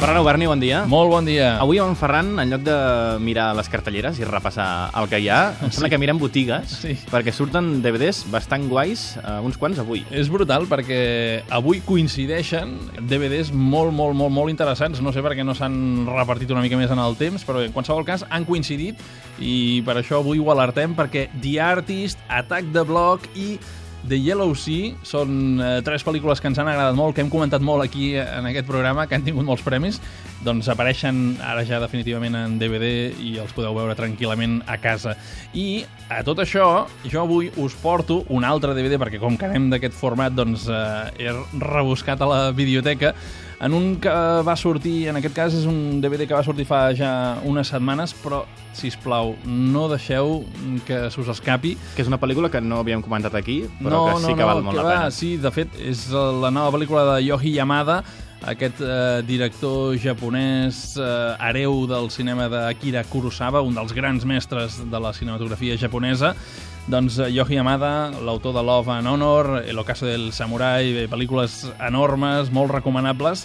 Ferran Oberni, bon dia. Molt bon dia. Avui amb en Ferran, en lloc de mirar les cartelleres i repassar el que hi ha, em sembla que mirem botigues, Sí. perquè surten DVDs bastant guais, eh, uns quants avui. És brutal perquè avui coincideixen DVDs molt, molt, molt, molt interessants. No sé per què no s'han repartit una mica més en el temps, però en qualsevol cas han coincidit i per això avui ho alertem perquè The Artist, Attack the Block i The Yellow Sea són eh, tres pel·lícules que ens han agradat molt, que hem comentat molt aquí en aquest programa, que han tingut molts premis, doncs apareixen ara ja definitivament en DVD i els podeu veure tranquil·lament a casa. I a tot això, jo avui us porto un altre DVD, perquè com que anem d'aquest format, doncs eh, he rebuscat a la videoteca, en un que va sortir, en aquest cas és un DVD que va sortir fa ja unes setmanes, però, si us plau, no deixeu que se us escapi, Que és una pel·lícula que no havíem comentat aquí, però que sí que val molt que la va, pena. Sí, de fet, és la nova pel·lícula de Yoji Yamada, aquest eh, director japonès eh, hereu del cinema d'Akira Kurosawa, un dels grans mestres de la cinematografia japonesa. Doncs eh, Yoji Yamada, l'autor de Love and Honor, El ocaso del samurai, bé, pel·lícules enormes, molt recomanables,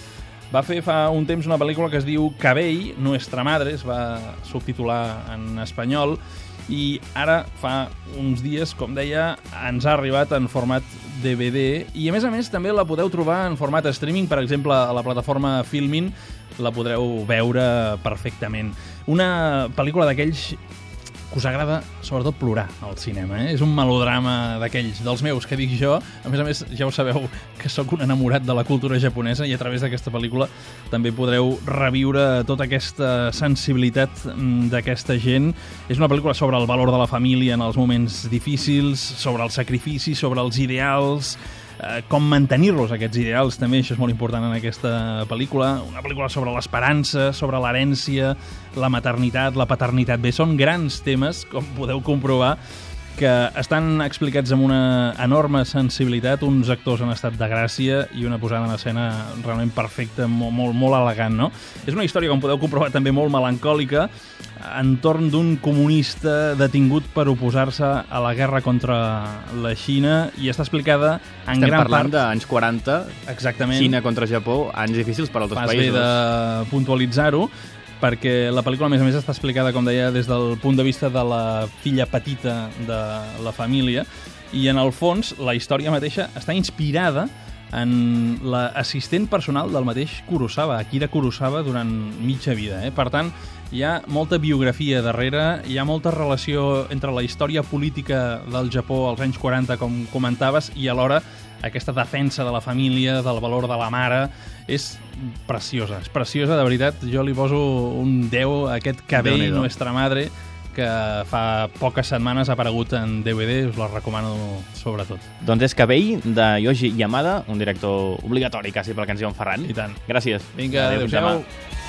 va fer fa un temps una pel·lícula que es diu Cabell, Nuestra Madre, es va subtitular en espanyol, i ara fa uns dies, com deia, ens ha arribat en format DVD i a més a més també la podeu trobar en format streaming, per exemple a la plataforma Filmin la podreu veure perfectament. Una pel·lícula d'aquells que us agrada sobretot plorar al cinema, eh? És un melodrama d'aquells, dels meus, que dic jo. A més a més, ja ho sabeu que sóc un enamorat de la cultura japonesa i a través d'aquesta pel·lícula també podreu reviure tota aquesta sensibilitat mm, d'aquesta gent. És una pel·lícula sobre el valor de la família en els moments difícils, sobre el sacrifici, sobre els ideals, eh, com mantenir-los, aquests ideals, també, això és molt important en aquesta pel·lícula. Una pel·lícula sobre l'esperança, sobre l'herència, la maternitat, la paternitat. Bé, són grans temes, com podeu comprovar, que estan explicats amb una enorme sensibilitat, uns actors en estat de gràcia i una posada en escena realment perfecta, molt, molt, molt elegant, no? És una història, com podeu comprovar, també molt melancòlica, entorn d'un comunista detingut per oposar-se a la guerra contra la Xina i està explicada en Estem gran parlant part... d'anys 40, Exactament. Xina contra Japó, anys difícils per altres Fas bé països. de puntualitzar-ho, perquè la pel·lícula, a més a més, està explicada, com deia, des del punt de vista de la filla petita de la família, i en el fons la història mateixa està inspirada en l'assistent personal del mateix Kurosawa, Akira Kurosawa, durant mitja vida. Eh? Per tant, hi ha molta biografia darrere, hi ha molta relació entre la història política del Japó als anys 40, com comentaves, i alhora aquesta defensa de la família, del valor de la mare, és preciosa, és preciosa, de veritat. Jo li poso un 10 a aquest cabell. Nuestra Madre, que fa poques setmanes ha aparegut en DVD, us la recomano sobretot. Doncs és Cabell, de Yoji Yamada, un director obligatori quasi pel que ens diu en Ferran. I tant. Gràcies. Vinga, Adéu, fins demà. adéu-siau.